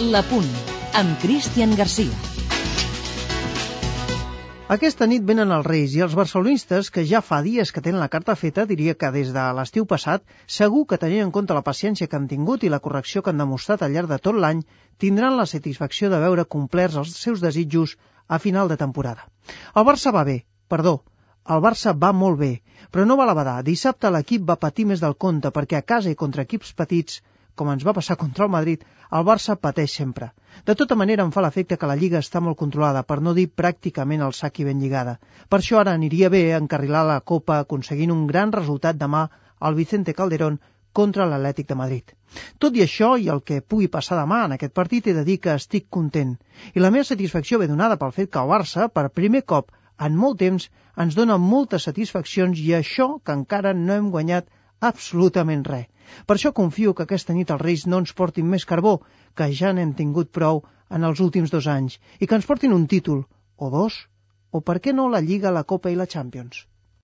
La Punt, amb Cristian Garcia. Aquesta nit venen els Reis i els barcelonistes, que ja fa dies que tenen la carta feta, diria que des de l'estiu passat, segur que tenint en compte la paciència que han tingut i la correcció que han demostrat al llarg de tot l'any, tindran la satisfacció de veure complerts els seus desitjos a final de temporada. El Barça va bé, perdó, el Barça va molt bé, però no va la badar. Dissabte l'equip va patir més del compte perquè a casa i contra equips petits, com ens va passar contra el Madrid, el Barça pateix sempre. De tota manera em fa l'efecte que la Lliga està molt controlada, per no dir pràcticament el sac i ben lligada. Per això ara aniria bé encarrilar la Copa aconseguint un gran resultat demà al Vicente Calderón contra l'Atlètic de Madrid. Tot i això, i el que pugui passar demà en aquest partit, he de dir que estic content. I la meva satisfacció ve donada pel fet que el Barça, per primer cop en molt temps, ens dona moltes satisfaccions i això que encara no hem guanyat absolutament res. Per això confio que aquesta nit els Reis no ens portin més carbó, que ja n'hem tingut prou en els últims dos anys, i que ens portin un títol, o dos, o per què no la Lliga, la Copa i la Champions.